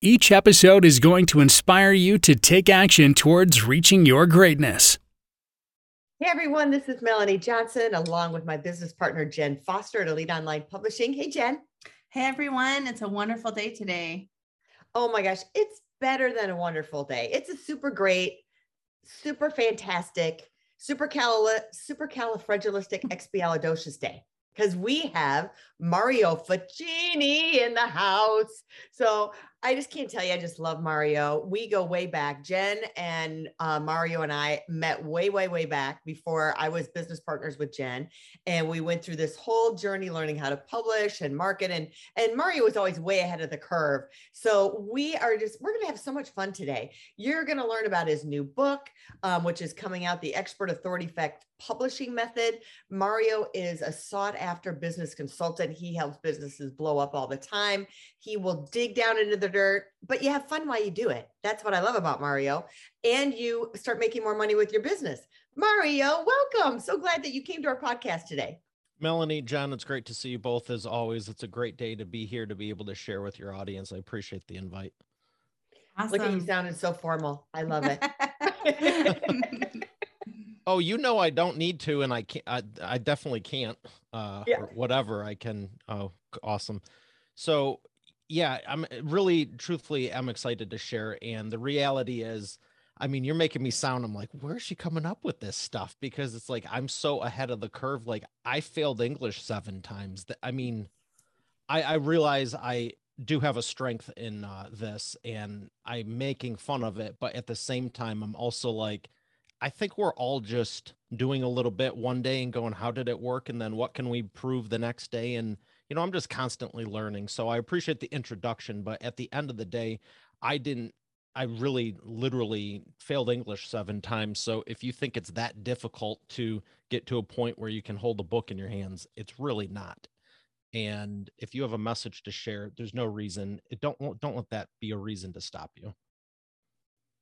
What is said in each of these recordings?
Each episode is going to inspire you to take action towards reaching your greatness. Hey everyone, this is Melanie Johnson along with my business partner Jen Foster at Elite Online Publishing. Hey Jen. Hey everyone, it's a wonderful day today. Oh my gosh, it's better than a wonderful day. It's a super great, super fantastic, super cal super califragilistic expialidocious day because we have Mario Facchini in the house. So I just can't tell you, I just love Mario. We go way back. Jen and uh, Mario and I met way, way, way back before I was business partners with Jen. And we went through this whole journey learning how to publish and market. And, and Mario was always way ahead of the curve. So we are just, we're going to have so much fun today. You're going to learn about his new book, um, which is coming out, The Expert Authority Effect Publishing Method. Mario is a sought after business consultant. He helps businesses blow up all the time. He will dig down into the the dirt, but you have fun while you do it. That's what I love about Mario. And you start making more money with your business. Mario, welcome. So glad that you came to our podcast today. Melanie, John, it's great to see you both as always. It's a great day to be here to be able to share with your audience. I appreciate the invite. Awesome. Look at you sounding so formal. I love it. oh, you know I don't need to, and I can't. I, I definitely can't. Uh, yeah. whatever I can. Oh, awesome. So yeah, I'm uh, really truthfully I'm excited to share. And the reality is, I mean, you're making me sound, I'm like, where's she coming up with this stuff? Because it's like I'm so ahead of the curve. Like I failed English seven times. That I mean, I, I realize I do have a strength in uh, this and I'm making fun of it, but at the same time, I'm also like, I think we're all just doing a little bit one day and going, how did it work? And then what can we prove the next day? And you know, I'm just constantly learning. So I appreciate the introduction, but at the end of the day, I didn't I really literally failed English seven times. So if you think it's that difficult to get to a point where you can hold a book in your hands, it's really not. And if you have a message to share, there's no reason. It don't don't let that be a reason to stop you.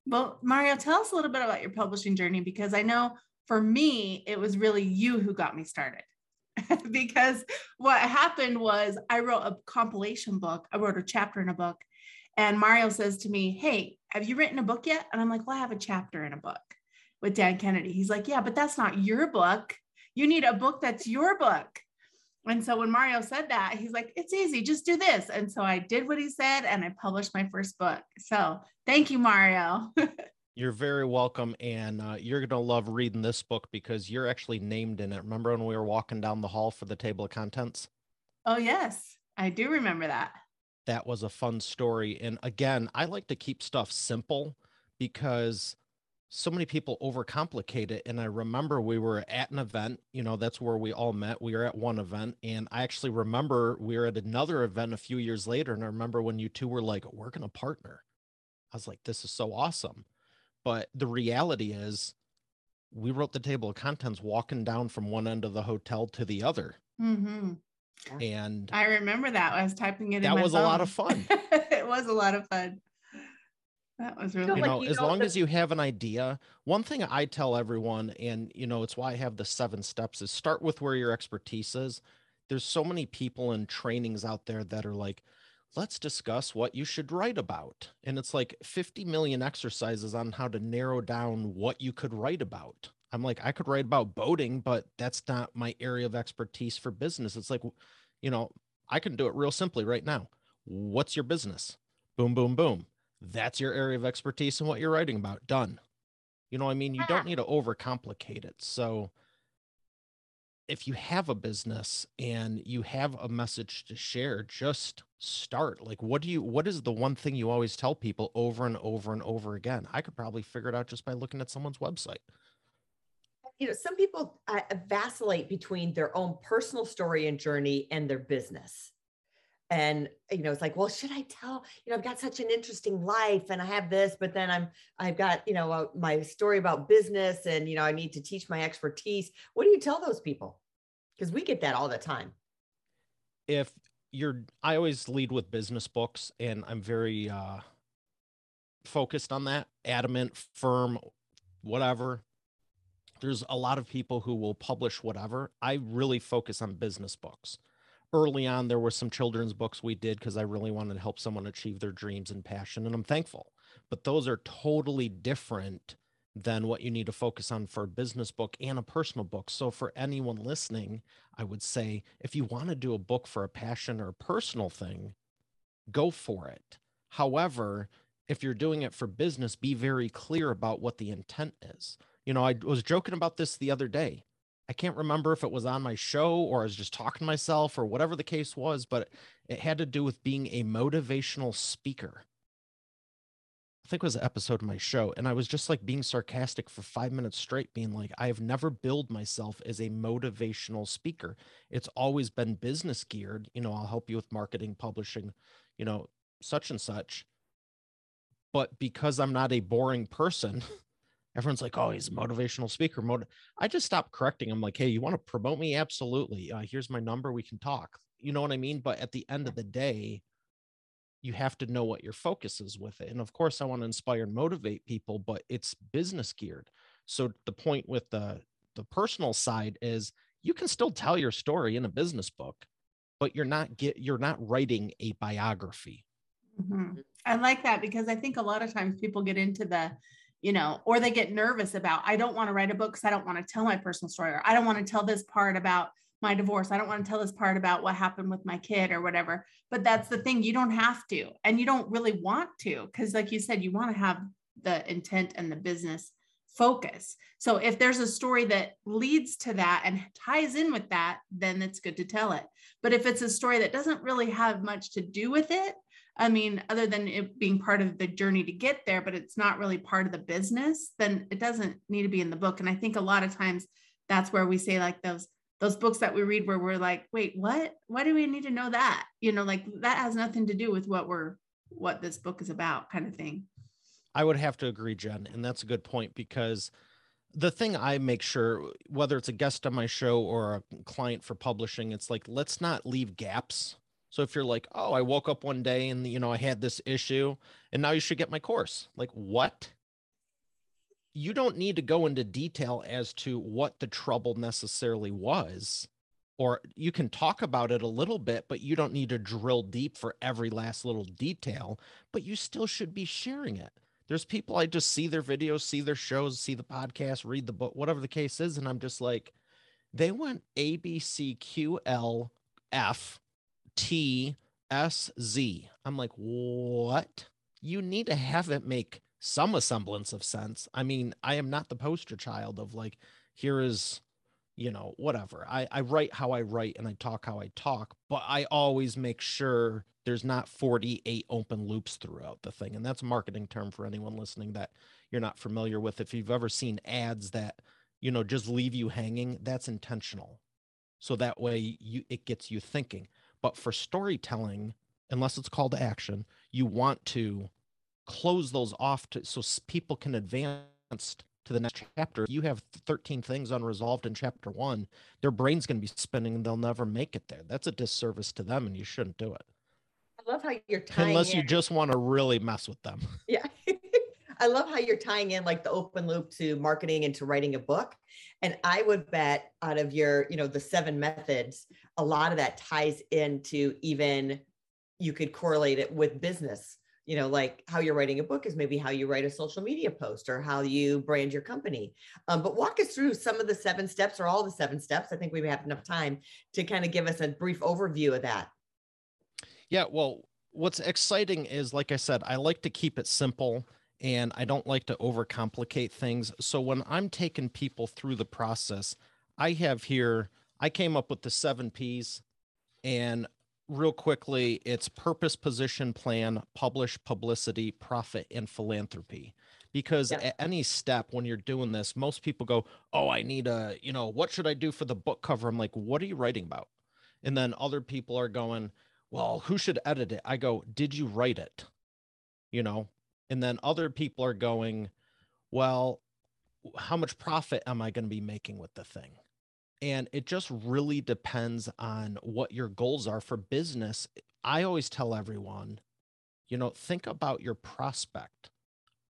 Well, Mario, tell us a little bit about your publishing journey because I know for me, it was really you who got me started. because what happened was I wrote a compilation book. I wrote a chapter in a book. And Mario says to me, Hey, have you written a book yet? And I'm like, Well, I have a chapter in a book with Dan Kennedy. He's like, Yeah, but that's not your book. You need a book that's your book. And so when Mario said that, he's like, It's easy, just do this. And so I did what he said and I published my first book. So thank you, Mario. You're very welcome, and uh, you're gonna love reading this book because you're actually named in it. Remember when we were walking down the hall for the table of contents? Oh yes, I do remember that. That was a fun story, and again, I like to keep stuff simple because so many people overcomplicate it. And I remember we were at an event, you know, that's where we all met. We were at one event, and I actually remember we were at another event a few years later, and I remember when you two were like, "We're gonna partner." I was like, "This is so awesome." But the reality is, we wrote the table of contents walking down from one end of the hotel to the other. Mm-hmm. And I remember that. I was typing it. That was phone. a lot of fun. it was a lot of fun. That was really, you know, you as long the- as you have an idea. One thing I tell everyone, and you know, it's why I have the seven steps, is start with where your expertise is. There's so many people and trainings out there that are like, let's discuss what you should write about. And it's like 50 million exercises on how to narrow down what you could write about. I'm like, I could write about boating, but that's not my area of expertise for business. It's like, you know, I can do it real simply right now. What's your business? Boom, boom, boom. That's your area of expertise and what you're writing about. Done. You know, I mean, you don't need to overcomplicate it. So, if you have a business and you have a message to share, just start. Like, what do you, what is the one thing you always tell people over and over and over again? I could probably figure it out just by looking at someone's website. You know, some people uh, vacillate between their own personal story and journey and their business. And you know it's like well should i tell you know i've got such an interesting life and i have this but then i'm i've got you know my story about business and you know i need to teach my expertise. What do you tell those people? Because we get that all the time. If you're i always lead with business books and i'm very uh focused on that adamant firm whatever. There's a lot of people who will publish whatever. I really focus on business books early on there were some children's books we did because i really wanted to help someone achieve their dreams and passion and i'm thankful. But those are totally different than what you need to focus on for a business book and a personal book. So for anyone listening i would say if you want to do a book for a passion or a personal thing go for it. However if you're doing it for business be very clear about what the intent is. You know i was joking about this the other day I can't remember if it was on my show or I was just talking to myself or whatever the case was, but it had to do with being a motivational speaker. I think it was an episode of my show. And I was just like being sarcastic for five minutes straight, being like, I have never billed myself as a motivational speaker. It's always been business geared. You know, I'll help you with marketing, publishing, you know, such and such. But because I'm not a boring person, everyone's like, oh, he's a motivational speaker. Mot-. I just stopped correcting. I'm like, hey, you want to promote me? Absolutely. Uh, here's my number. We can talk. You know what I mean? But at the end of the day, you have to know what your focus is with it. And of course, I want to inspire and motivate people, but it's business geared. So the point with the the personal side is you can still tell your story in a business book, but you're not get you're not writing a biography. Mm-hmm. I like that because I think a lot of times people get into the you know, or they get nervous about, I don't want to write a book because I don't want to tell my personal story, or I don't want to tell this part about my divorce. I don't want to tell this part about what happened with my kid or whatever. But that's the thing, you don't have to, and you don't really want to, because like you said, you want to have the intent and the business focus. So if there's a story that leads to that and ties in with that, then it's good to tell it. But if it's a story that doesn't really have much to do with it, I mean, other than it being part of the journey to get there, but it's not really part of the business, then it doesn't need to be in the book. And I think a lot of times that's where we say like those those books that we read where we're like, wait, what? Why do we need to know that? You know, like that has nothing to do with what we're what this book is about, kind of thing. I would have to agree, Jen, and that's a good point because the thing I make sure, whether it's a guest on my show or a client for publishing, it's like let's not leave gaps so if you're like, oh, I woke up one day and you know I had this issue, and now you should get my course. Like what? You don't need to go into detail as to what the trouble necessarily was, or you can talk about it a little bit, but you don't need to drill deep for every last little detail. But you still should be sharing it. There's people I just see their videos, see their shows, see the podcast, read the book, whatever the case is, and I'm just like, they went A B C Q L F T S Z. I'm like, what? You need to have it make some semblance of sense. I mean, I am not the poster child of like, here is, you know, whatever. I, I write how I write and I talk how I talk, but I always make sure there's not 48 open loops throughout the thing. And that's a marketing term for anyone listening that you're not familiar with. If you've ever seen ads that, you know, just leave you hanging, that's intentional. So that way you it gets you thinking. But for storytelling, unless it's called to action, you want to close those off to, so people can advance to the next chapter. You have 13 things unresolved in chapter one, their brain's going to be spinning and they'll never make it there. That's a disservice to them and you shouldn't do it. I love how you're tying Unless in. you just want to really mess with them. Yeah. I love how you're tying in like the open loop to marketing and to writing a book. And I would bet out of your, you know, the seven methods, a lot of that ties into even you could correlate it with business. You know, like how you're writing a book is maybe how you write a social media post or how you brand your company. Um, but walk us through some of the seven steps or all the seven steps. I think we have enough time to kind of give us a brief overview of that. Yeah. Well, what's exciting is, like I said, I like to keep it simple and I don't like to overcomplicate things. So when I'm taking people through the process, I have here, I came up with the seven P's. And real quickly, it's purpose, position, plan, publish, publicity, profit, and philanthropy. Because yeah. at any step when you're doing this, most people go, Oh, I need a, you know, what should I do for the book cover? I'm like, What are you writing about? And then other people are going, well, who should edit it? I go, did you write it? You know, and then other people are going, well, how much profit am I going to be making with the thing? And it just really depends on what your goals are for business. I always tell everyone, you know, think about your prospect.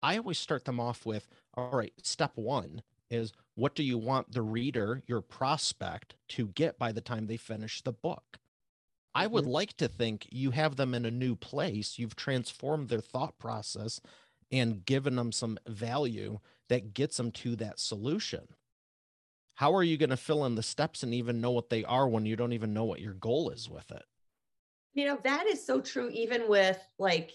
I always start them off with, all right, step one is what do you want the reader, your prospect, to get by the time they finish the book? I would mm-hmm. like to think you have them in a new place. You've transformed their thought process and given them some value that gets them to that solution. How are you going to fill in the steps and even know what they are when you don't even know what your goal is with it? You know, that is so true, even with like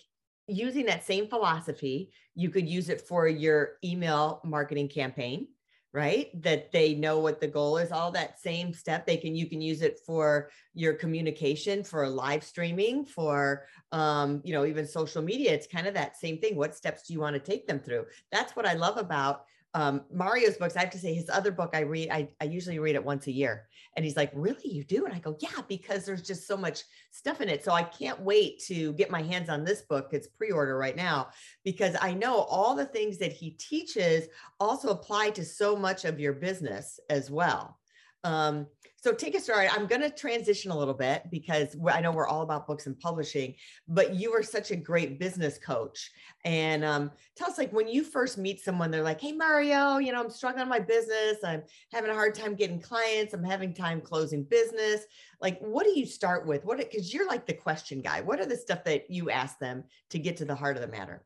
using that same philosophy. You could use it for your email marketing campaign right? That they know what the goal is all that same step they can you can use it for your communication for live streaming for um, you know even social media. It's kind of that same thing. What steps do you want to take them through? That's what i love about um, Mario's books, I have to say his other book I read, I, I usually read it once a year. And he's like, really, you do? And I go, yeah, because there's just so much stuff in it. So I can't wait to get my hands on this book. It's pre-order right now because I know all the things that he teaches also apply to so much of your business as well. Um, so take a start. I'm going to transition a little bit because I know we're all about books and publishing, but you are such a great business coach. And um, tell us, like, when you first meet someone, they're like, "Hey, Mario, you know, I'm struggling in my business. I'm having a hard time getting clients. I'm having time closing business. Like, what do you start with? What? Because you're like the question guy. What are the stuff that you ask them to get to the heart of the matter?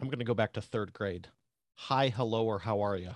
I'm going to go back to third grade. Hi, hello, or how are you?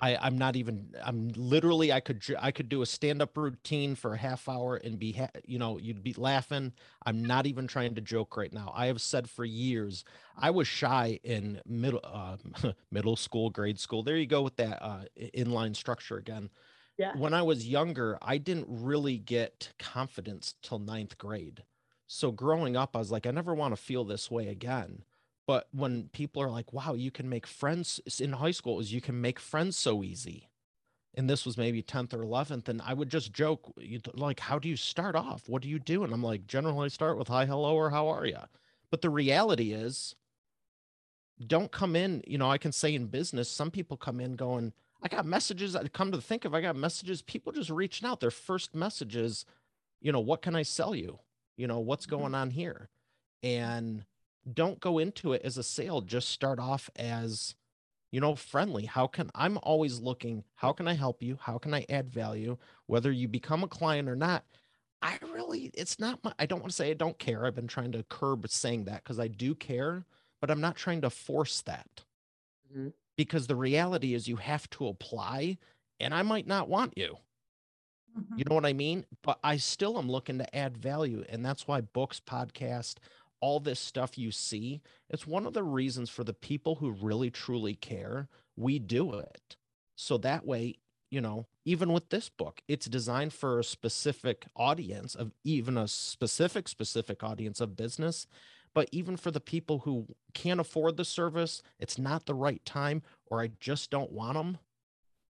I, I'm not even. I'm literally. I could. I could do a stand-up routine for a half hour and be. Ha- you know, you'd be laughing. I'm not even trying to joke right now. I have said for years. I was shy in middle, uh, middle school, grade school. There you go with that uh, inline structure again. Yeah. When I was younger, I didn't really get confidence till ninth grade. So growing up, I was like, I never want to feel this way again. But when people are like, wow, you can make friends in high school, is you can make friends so easy. And this was maybe 10th or 11th. And I would just joke, like, how do you start off? What do you do? And I'm like, generally start with hi, hello, or how are you? But the reality is, don't come in, you know, I can say in business, some people come in going, I got messages. I come to think of, I got messages. People just reaching out. Their first messages, you know, what can I sell you? You know, what's mm-hmm. going on here? And don't go into it as a sale just start off as you know friendly. How can i'm always looking how can i help you? How can i add value? Whether you become a client or not i really it's not my i don't want to say i don't care. I've been trying to curb saying that because i do care but i'm not trying to force that. Mm-hmm. because the reality is you have to apply and i might not want you. Mm-hmm. you know what i mean? But i still am looking to add value and that's why books podcast all this stuff you see, it's one of the reasons for the people who really truly care, we do it. So that way, you know, even with this book, it's designed for a specific audience of even a specific, specific audience of business. But even for the people who can't afford the service, it's not the right time, or I just don't want them.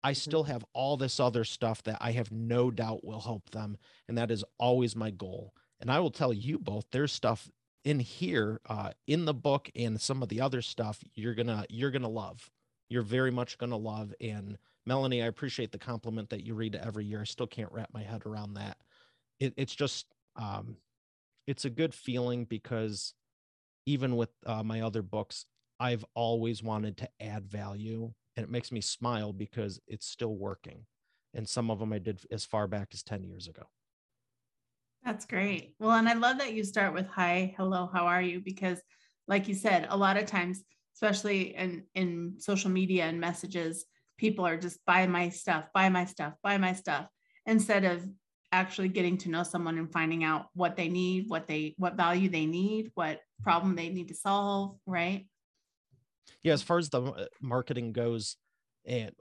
I mm-hmm. still have all this other stuff that I have no doubt will help them. And that is always my goal. And I will tell you both, there's stuff in here uh, in the book and some of the other stuff you're gonna you're gonna love. You're very much gonna love and melanie i appreciate the compliment that you read every year. I still can't wrap my head around that. It, it's just um, it's a good feeling because even with uh, my other books i've always wanted to add value and it makes me smile because it's still working. And some of them i did as far back as 10 years ago that's great. Well, and I love that you start with hi, hello, how are you? Because, like you said, a lot of times, especially in, in social media and messages, people are just buy my stuff, buy my stuff, buy my stuff, instead of actually getting to know someone and finding out what they need, what they what value they need, what problem they need to solve, right? Yeah, as far as the uh, marketing goes, and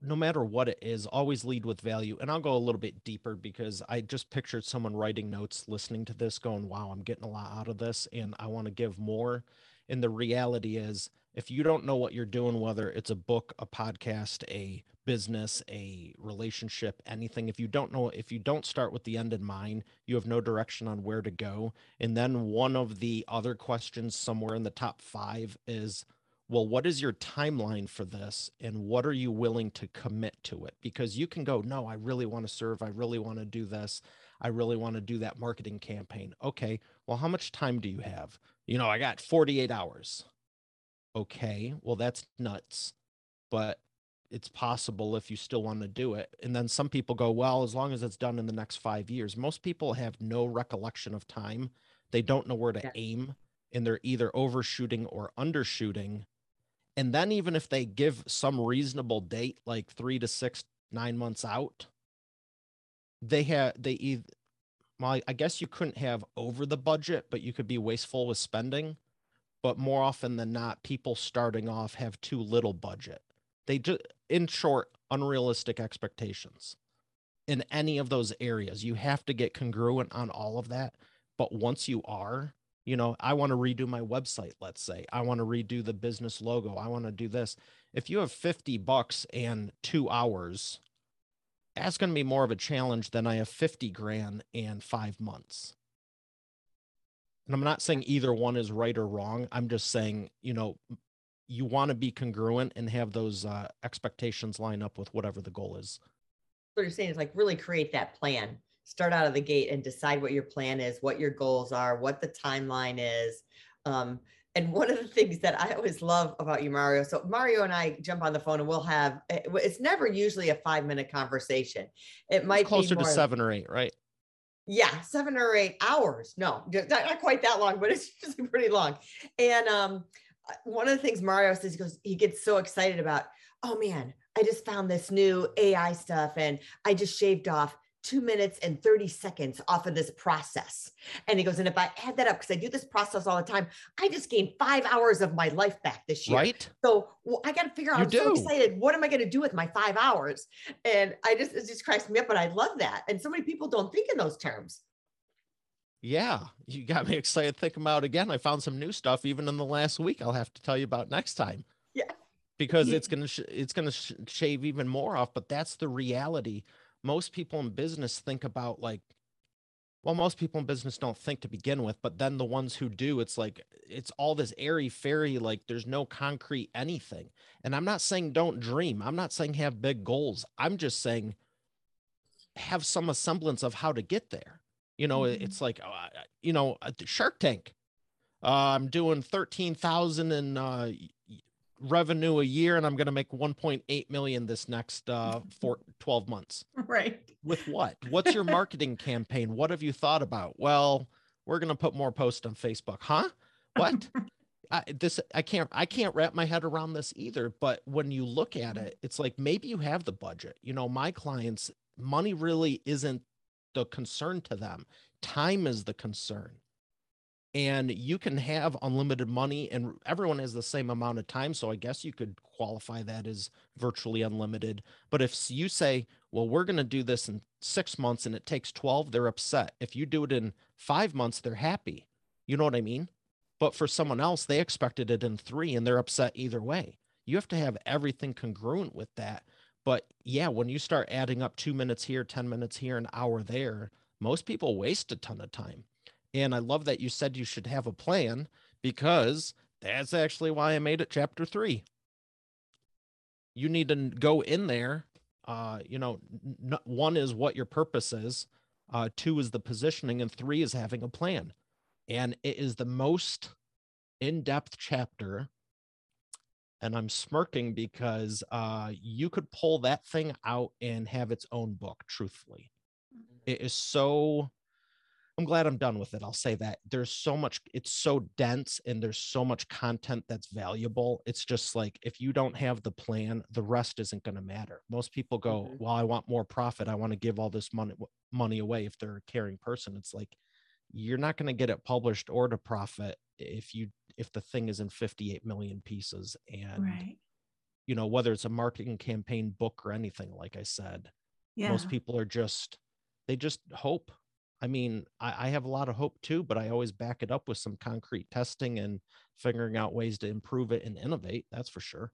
no matter what it is, always lead with value. And I'll go a little bit deeper because I just pictured someone writing notes, listening to this, going, wow, I'm getting a lot out of this and I want to give more. And the reality is, if you don't know what you're doing, whether it's a book, a podcast, a business, a relationship, anything, if you don't know, if you don't start with the end in mind, you have no direction on where to go. And then one of the other questions somewhere in the top five is, well, what is your timeline for this? And what are you willing to commit to it? Because you can go, no, I really want to serve. I really want to do this. I really want to do that marketing campaign. Okay. Well, how much time do you have? You know, I got 48 hours. Okay. Well, that's nuts. But it's possible if you still want to do it. And then some people go, well, as long as it's done in the next five years. Most people have no recollection of time. They don't know where to yeah. aim and they're either overshooting or undershooting and then even if they give some reasonable date, like three to six, nine months out, they have they either well, I guess you couldn't have over the budget, but you could be wasteful with spending. But more often than not, people starting off have too little budget. They just, in short, unrealistic expectations in any of those areas. You have to get congruent on all of that. But once you are, you know i want to redo my website let's say. I want to redo the business logo. I want to do this. If you have 50 bucks and two hours that's going to be more of a challenge than i have 50 grand and five months. And i'm not saying either one is right or wrong. I'm just saying you know you want to be congruent and have those uh, expectations line up with whatever the goal is. What you're saying is like really create that plan start out of the gate and decide what your plan is, what your goals are, what the timeline is. Um, and one of the things that I always love about you, Mario. So Mario and I jump on the phone and we'll have. Eh, it's never usually a five minute conversation. It might it's closer be to seven or eight, right? Yeah, seven or eight hours. No, not quite that long, but it's usually pretty long. And um, uh, one of the things Mario says, he goes, he gets so excited about. Oh man, I just found this new AI stuff, and I just shaved off two minutes and 30 seconds off of this process. And he goes, and if I add that up, because I do this process all the time, I just gained five hours of my life back this year. Right. So well, I got to figure out, you I'm do. so excited. What am I going to do with my five hours? And I just, it just cracks me up, but I love that. And so many people don't think in those terms. Yeah, you got me excited thinking about again. I found some new stuff even in the last week. I'll have to tell you about next time. Yeah, because it's gonna sh- it's gonna sh- shave even more off. But that's the reality most people in business think about like well most people in business don't think to begin with but then the ones who do it's like it's all this airy fairy like there's no concrete anything. And i'm not saying don't dream. I'm not saying have big goals. I'm just saying have some semblance of how to get there. You know mm-hmm. it's like uh, you know shark tank. Uh, i'm doing 13000 in uh, revenue a year and I'm going to make 1.8 million this next uh for 12 months. Right. With what? What's your marketing campaign? What have you thought about? Well, we're going to put more posts on Facebook. Huh? What? I, this I can't I can't wrap my head around this either, but when you look at it, it's like maybe you have the budget. You know, my clients money really isn't the concern to them. Time is the concern and you can have unlimited money and everyone has the same amount of time so i guess you could qualify that as virtually unlimited. But if you say well we're going to do this in 6 months and it takes 12 they're upset. If you do it in 5 months they're happy. You know what i mean? But for someone else they expected it in 3 and they're upset either way. You have to have everything congruent with that. But yeah when you start adding up 2 minutes here 10 minutes here an hour there most people waste a ton of time and I love that you said you should have a plan because that's actually why I made it chapter three. You need to go in there. Uh, you know, n- one is what your purpose is, uh, two is the positioning, and three is having a plan. And it is the most in depth chapter. And I'm smirking because uh, you could pull that thing out and have its own book, truthfully. Mm-hmm. It is so I'm glad I'm done with it. I'll say that there's so much, it's so dense and there's so much content that's valuable. It's just like if you don't have the plan, the rest isn't going to matter. Most people go, mm-hmm. Well, I want more profit. I want to give all this money money away if they're a caring person. It's like you're not going to get it published or to profit if you if the thing is in 58 million pieces and right. you know, whether it's a marketing campaign, book, or anything, like I said, yeah. most people are just, they just hope. I mean, I, I have a lot of hope too, but I always back it up with some concrete testing and figuring out ways to improve it and innovate. That's for sure.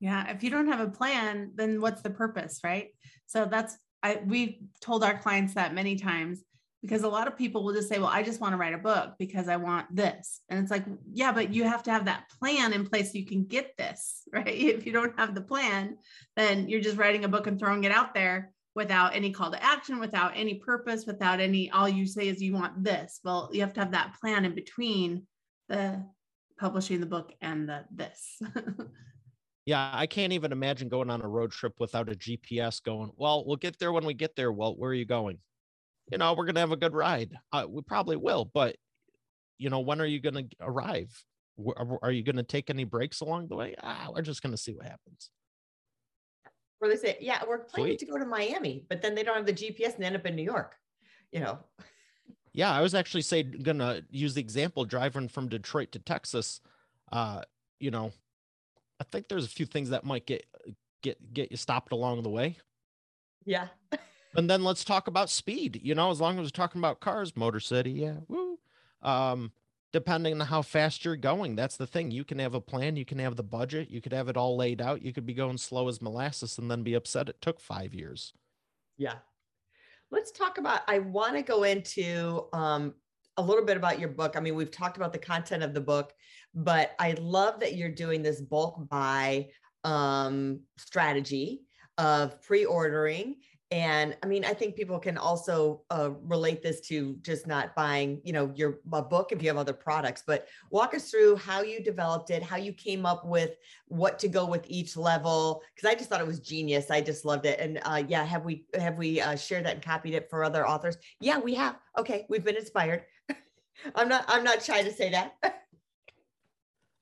Yeah. If you don't have a plan, then what's the purpose, right? So that's, I, we've told our clients that many times because a lot of people will just say, well, I just want to write a book because I want this. And it's like, yeah, but you have to have that plan in place so you can get this, right? If you don't have the plan, then you're just writing a book and throwing it out there without any call to action, without any purpose, without any, all you say is you want this. Well, you have to have that plan in between the publishing the book and the this. yeah, I can't even imagine going on a road trip without a GPS going, well, we'll get there when we get there. Well, where are you going? you know, we're going to have a good ride. Uh, we probably will, but you know, when are you going to arrive? Are you going to take any breaks along the way? Ah, we're just going to see what happens. Or they say, yeah, we're planning to go to Miami, but then they don't have the GPS and end up in New York, you know? Yeah, I was actually say gonna use the example driving from Detroit to Texas. Uh, you know, I think there's a few things that might get get get you stopped along the way. Yeah. and then let's talk about speed. You know, as long as we're talking about cars, Motor City, yeah, woo. Um, depending on how fast you're going, that's the thing. You can have a plan, you can have the budget, you could have it all laid out. You could be going slow as molasses and then be upset it took five years. Yeah. Let's talk about. I want to go into um, a little bit about your book. I mean, we've talked about the content of the book, but I love that you're doing this bulk buy um, strategy of pre-ordering and i mean i think people can also uh, relate this to just not buying you know your a book if you have other products but walk us through how you developed it how you came up with what to go with each level because i just thought it was genius i just loved it and uh, yeah have we have we uh, shared that and copied it for other authors? Yeah we have. Okay we've been inspired. I'm not i'm not shy to say that.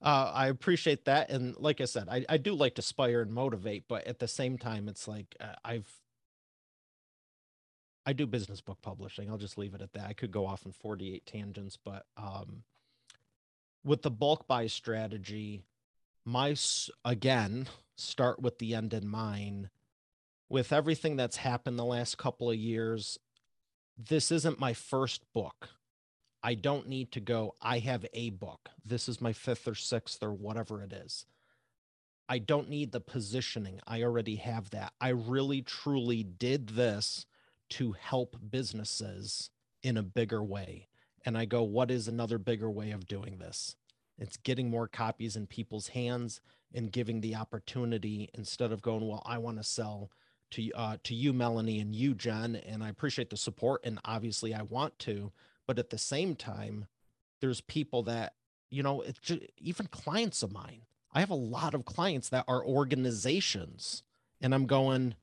Uh, I appreciate that, and like I said, I, I do like to inspire and motivate, but at the same time, it's like uh, I've I do business book publishing. I'll just leave it at that. I could go off in 48 tangents, but um, with the bulk buy strategy, my again start with the end in mind. With everything that's happened the last couple of years, this isn't my first book. I don't need to go, I have a book. This is my fifth or sixth or whatever it is. I don't need the positioning. I already have that. I really truly did this to help businesses in a bigger way. And I go, what is another bigger way of doing this? It's getting more copies in people's hands and giving the opportunity instead of going, well, I want to sell to uh, to you, Melanie, and you, Jen, and I appreciate the support, and obviously I want to, but at the same time, there's people that you know, it's just, even clients of mine. I have a lot of clients that are organizations, and I'm going,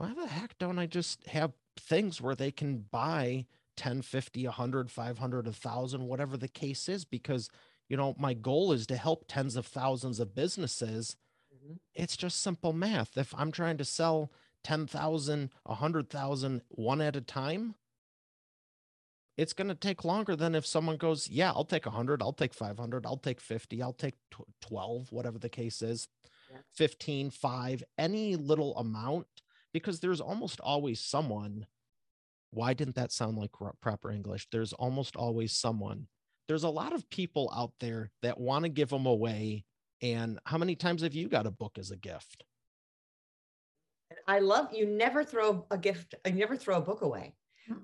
why the heck don't I just have things where they can buy 10, 50, 100, 500, 1,000, whatever the case is? Because, you know, my goal is to help tens of thousands of businesses. Mm-hmm. It's just simple math. If I'm trying to sell 10,000, 100,000 one at a time, it's going to take longer than if someone goes, yeah, I'll take 100, I'll take 500, I'll take 50, I'll take 12, whatever the case is, yeah. 15, 5, any little amount because there's almost always someone why didn't that sound like proper english? There's almost always someone there's a lot of people out there that want to give them away and how many times have you got a book as a gift? I love you never throw a gift you never throw a book away.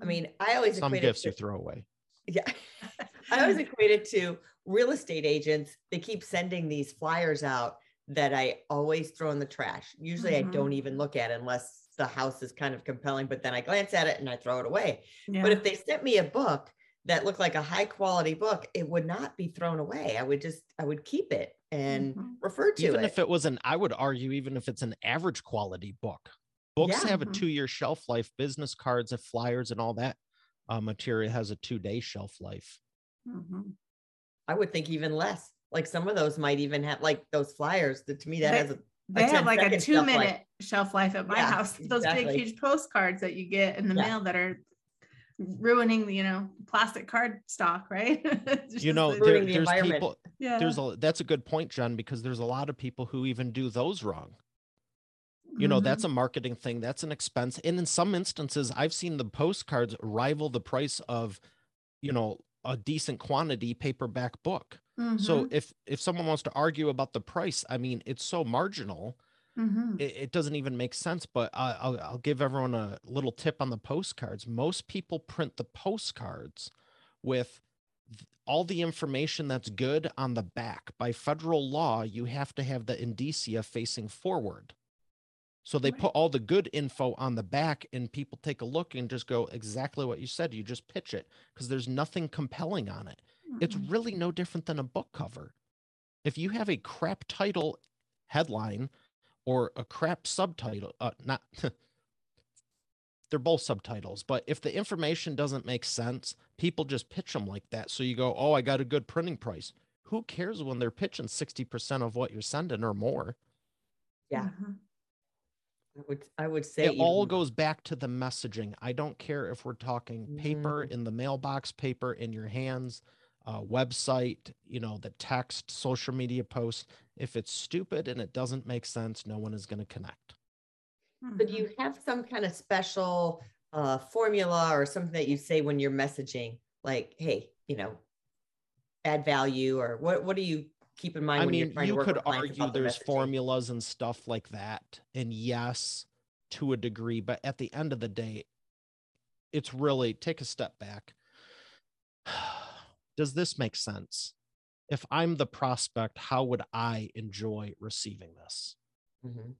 I mean i always some gifts to, you throw away. Yeah. I always equate it to real estate agents they keep sending these flyers out that I always throw in the trash. Usually mm-hmm. I don't even look at unless the house is kind of compelling, but then I glance at it and I throw it away. Yeah. But if they sent me a book that looked like a high quality book, it would not be thrown away. I would just, I would keep it and mm-hmm. refer to even it. Even if it was an, I would argue, even if it's an average quality book, books yeah. have mm-hmm. a two year shelf life, business cards and flyers and all that uh, material has a two day shelf life. Mm-hmm. I would think even less like some of those might even have like those flyers that to me that they, has a, they have like a two minute life. shelf life at my yeah, house those exactly. big huge postcards that you get in the yeah. mail that are ruining you know plastic card stock right you know there, the there's people yeah there's a that's a good point jen because there's a lot of people who even do those wrong you know mm-hmm. that's a marketing thing that's an expense and in some instances i've seen the postcards rival the price of you know a decent quantity paperback book mm-hmm. so if if someone wants to argue about the price i mean it's so marginal mm-hmm. it, it, doesn't even make sense but I'll, I'll give everyone a little tip on the postcards most people print the postcards with all the information that's good on the back by federal law you have to have the indicia facing forward so they put all the good info on the back, and people take a look and just go exactly what you said. You just pitch it because there's nothing compelling on it. It's really no different than a book cover. If you have a crap title headline or a crap subtitle, uh, not they're both subtitles, but if the information doesn't make sense, people just pitch them like that. So you go, oh, I got a good printing price. Who cares when they're pitching 60% of what you're sending or more? Yeah. Mm-hmm. I would I would say it even, all goes back to the messaging. I don't care if we're talking paper mm-hmm. in the mailbox, paper in your hands, uh, website, you know, the text, social media post. If it's stupid and it doesn't make sense, no one is going to connect. But you mm-hmm. have some kind of special uh, formula or something that you say when you're messaging, like, "Hey, you know, add value," or what? What do you keep in mind I mean, you could argue there's formulas and stuff like that. And yes, to a degree, but at the end of the day, it's really take a step back. Does this make sense? If I'm the prospect, how would I enjoy receiving this? Mm-hmm.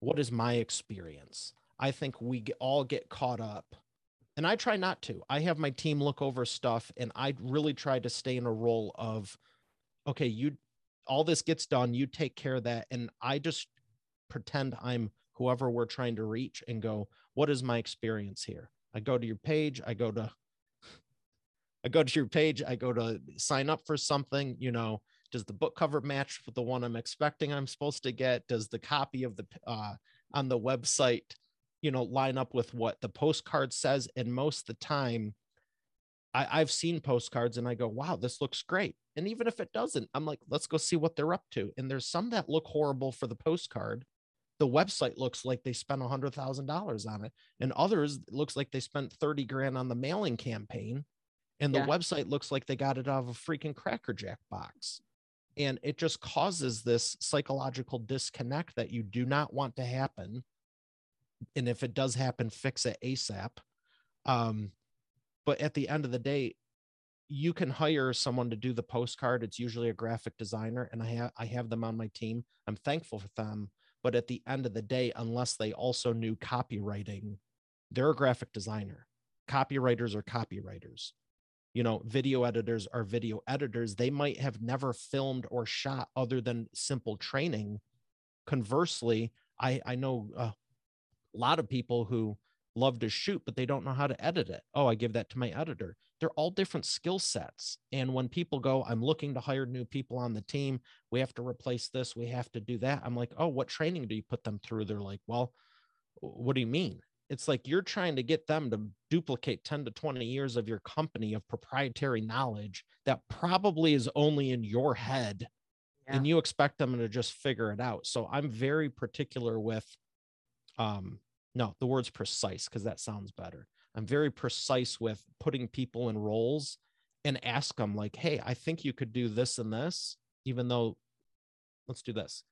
What is my experience? I think we all get caught up and I try not to. I have my team look over stuff and I really try to stay in a role of okay, you all this gets done you take care of that and i just pretend i'm whoever we're trying to reach and go what is my experience here i go to your page i go to i go to your page i go to sign up for something you know does the book cover match with the one i'm expecting i'm supposed to get does the copy of the uh on the website you know line up with what the postcard says and most of the time I, I've seen postcards and I go, wow, this looks great. And even if it doesn't, I'm like, let's go see what they're up to. And there's some that look horrible for the postcard. The website looks like they spent a hundred thousand dollars on it, and others looks like they spent 30 grand on the mailing campaign. And the yeah. website looks like they got it out of a freaking Cracker Jack box. And it just causes this psychological disconnect that you do not want to happen. And if it does happen, fix it ASAP. Um, but at the end of the day you can hire someone to do the postcard it's usually a graphic designer and i have i have them on my team i'm thankful for them but at the end of the day unless they also knew copywriting they're a graphic designer copywriters are copywriters you know video editors are video editors they might have never filmed or shot other than simple training conversely i i know a lot of people who love to shoot, but they don't know how to edit it. Oh, I give that to my editor. They're all different skill sets. And when people go, I'm looking to hire new people on the team, we have to replace this, we have to do that. I'm like, oh, what training do you put them through? They're like, well, what do you mean? It's like you're trying to get them to duplicate 10 to 20 years of your company of proprietary knowledge that probably is only in your head. Yeah. And you expect them to just figure it out. So I'm very particular with um, no, the word's precise because that sounds better. I'm very precise with putting people in roles and ask them, like, hey, I think you could do this and this, even though let's do this.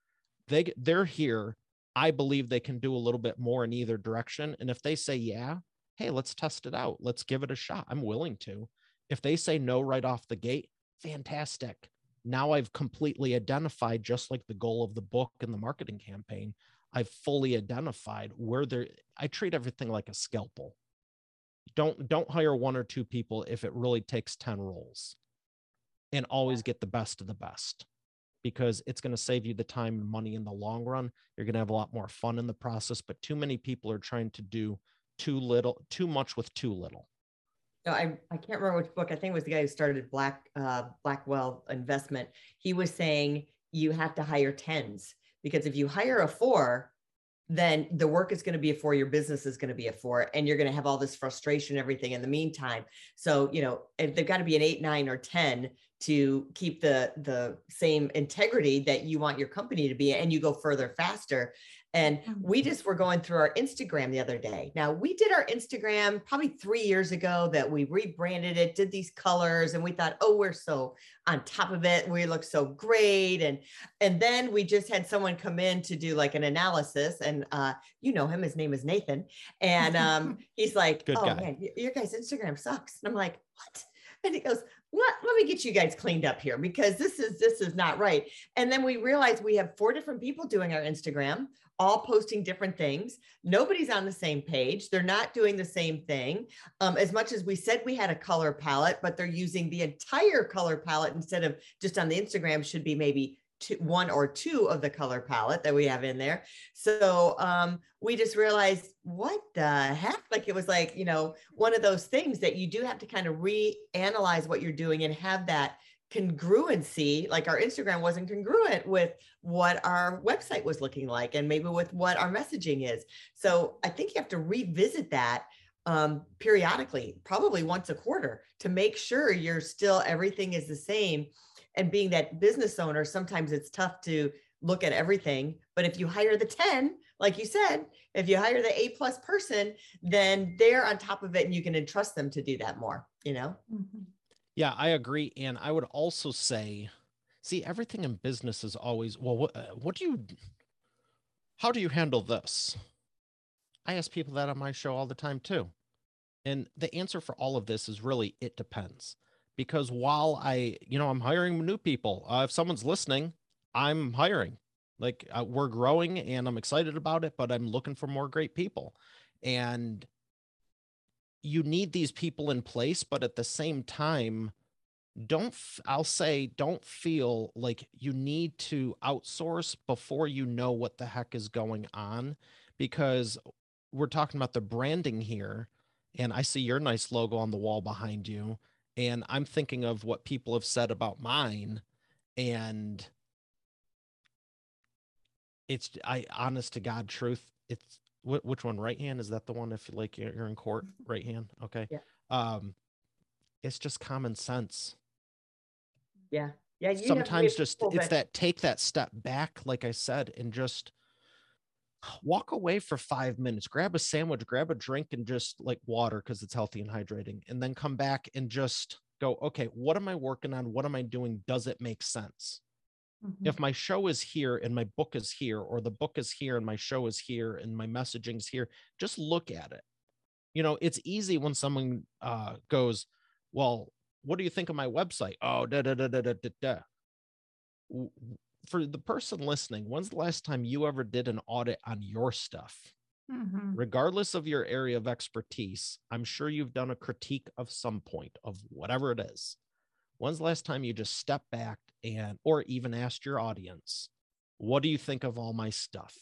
They they're here. I believe they can do a little bit more in either direction. And if they say yeah, hey, let's test it out. Let's give it a shot. I'm willing to. If they say no right off the gate, fantastic. Now I've completely identified, just like the goal of the book and the marketing campaign, I've fully identified where there I treat everything like a scalpel. Don't don't hire one or two people if it really takes 10 roles. And always get the best of the best because it's going to save you the time and money in the long run. You're going to have a lot more fun in the process, but too many people are trying to do too little, too much with too little. No, I, I can't remember which book. I think it was the guy who started Black uh, Blackwell Investment. He was saying you have to hire tens because if you hire a four, then the work is going to be a four, your business is going to be a four, and you're going to have all this frustration, everything in the meantime. So, you know, if they've got to be an eight, nine, or 10 to keep the the same integrity that you want your company to be, and you go further faster. And we mm-hmm. just were going through our Instagram the other day. Now, we did our Instagram probably three years ago that we rebranded it, did these colors, and we thought, oh, we're so on top of it. We look so great. And and then we just had someone come in to do like an analysis. And uh, you know him, his name is Nathan. And um, he's like, Good oh guy. man, your guys' Instagram sucks. And I'm like, what? And he goes, let, let me get you guys cleaned up here because this is this is not right. And then we realize we have four different people doing our Instagram all posting different things. Nobody's on the same page. They're not doing the same thing. Um, as much as we said we had a color palette, but they're using the entire color palette instead of just on the Instagram, should be maybe two, one or two of the color palette that we have in there. So um, we just realized what the heck? Like it was like, you know, one of those things that you do have to kind of reanalyze what you're doing and have that congruency like our instagram wasn't congruent with what our website was looking like and maybe with what our messaging is so i think you have to revisit that um, periodically probably once a quarter to make sure you're still everything is the same and being that business owner sometimes it's tough to look at everything but if you hire the 10 like you said if you hire the a plus person then they're on top of it and you can entrust them to do that more you know mm-hmm. Yeah, I agree. And I would also say, see, everything in business is always, well, what, uh, what do you, how do you handle this? I ask people that on my show all the time too. And the answer for all of this is really, it depends. Because while I, you know, I'm hiring new people, uh, if someone's listening, I'm hiring. Like uh, we're growing and I'm excited about it, but I'm looking for more great people. And you need these people in place, but at the same time, don't I'll say don't feel like you need to outsource before you know what the heck is going on because we're talking about the branding here and I see your nice logo on the wall behind you and I'm thinking of what people have said about mine and it's I honest to God truth it's Wh- which one? Right hand? Is that the one? If like you're in court, mm-hmm. right hand. Okay. Yeah. Um, it's just common sense. Yeah. Yeah. Sometimes just it's that take that step back, like I said, and just walk away for five minutes, grab a sandwich, grab a drink, and just like water because it's healthy and hydrating, and then come back and just go, okay, what am I working on? What am I doing? Does it make sense? Mm-hmm. If my show is here and my book is here, or the book is here and my show is here and my messaging's here, just look at it. You know, it's easy when someone uh, goes, Well, what do you think of my website? Oh, da da da da da da. For the person listening, when's the last time you ever did an audit on your stuff? Mm-hmm. Regardless of your area of expertise, I'm sure you've done a critique of some point of whatever it is. When's the last time you just stepped back and, or even asked your audience, what do you think of all my stuff?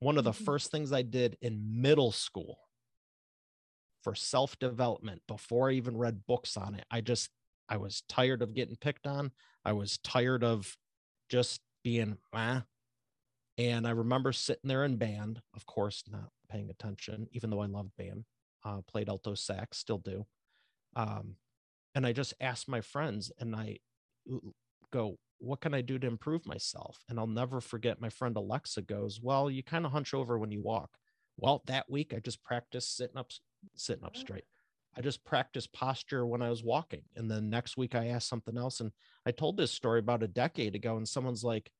One of the mm-hmm. first things I did in middle school for self development before I even read books on it, I just, I was tired of getting picked on. I was tired of just being, ah. And I remember sitting there in band, of course, not paying attention, even though I loved band, uh, played alto sax, still do. Um, and I just asked my friends and I go, what can I do to improve myself? And I'll never forget my friend Alexa goes, well, you kind of hunch over when you walk. Well, that week I just practiced sitting up, sitting up straight. I just practiced posture when I was walking. And then next week I asked something else. And I told this story about a decade ago, and someone's like,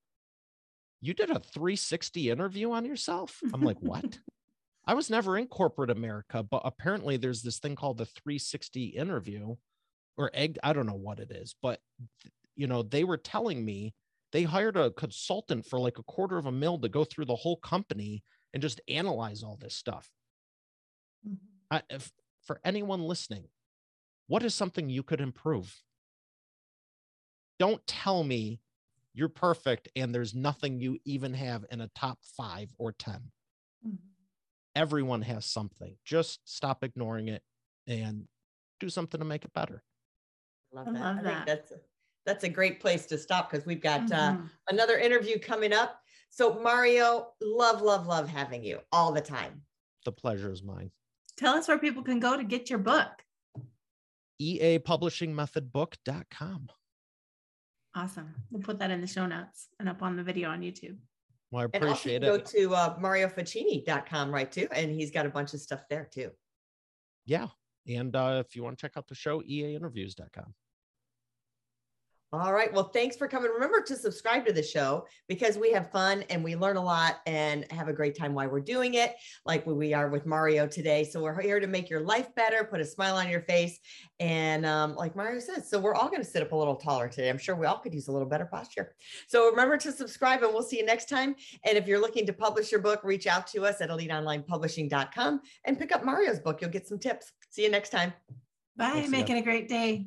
You did a 360 interview on yourself? I'm like, What? I was never in corporate America, but apparently there's this thing called the 360 interview or egg i don't know what it is but you know they were telling me they hired a consultant for like a quarter of a mil to go through the whole company and just analyze all this stuff mm-hmm. I, if, for anyone listening what is something you could improve don't tell me you're perfect and there's nothing you even have in a top five or 10 mm-hmm. everyone has something just stop ignoring it and do something to make it better love that. I, love I that. think that's a, that's a great place to stop because we've got uh, mm-hmm. uh, another interview coming up. So, Mario, love, love, love having you all the time. The pleasure is mine. Tell us where people can go to get your book. eapublishingmethodbook.com. Awesome. We'll put that in the show notes and up on the video on YouTube. Well, I appreciate and it. Go to uh, mariofachini.com, right? Too. And he's got a bunch of stuff there too. Yeah. And uh, if you want to check out the show, eainterviews.com. All right. Well, thanks for coming. Remember to subscribe to the show because we have fun and we learn a lot and have a great time while we're doing it, like we are with Mario today. So we're here to make your life better, put a smile on your face. And um, like Mario says, so we're all going to sit up a little taller today. I'm sure we all could use a little better posture. So remember to subscribe and we'll see you next time. And if you're looking to publish your book, reach out to us at eliteonlinepublishing.com and pick up Mario's book. You'll get some tips. See you next time. Bye. Thanks, Making a great day.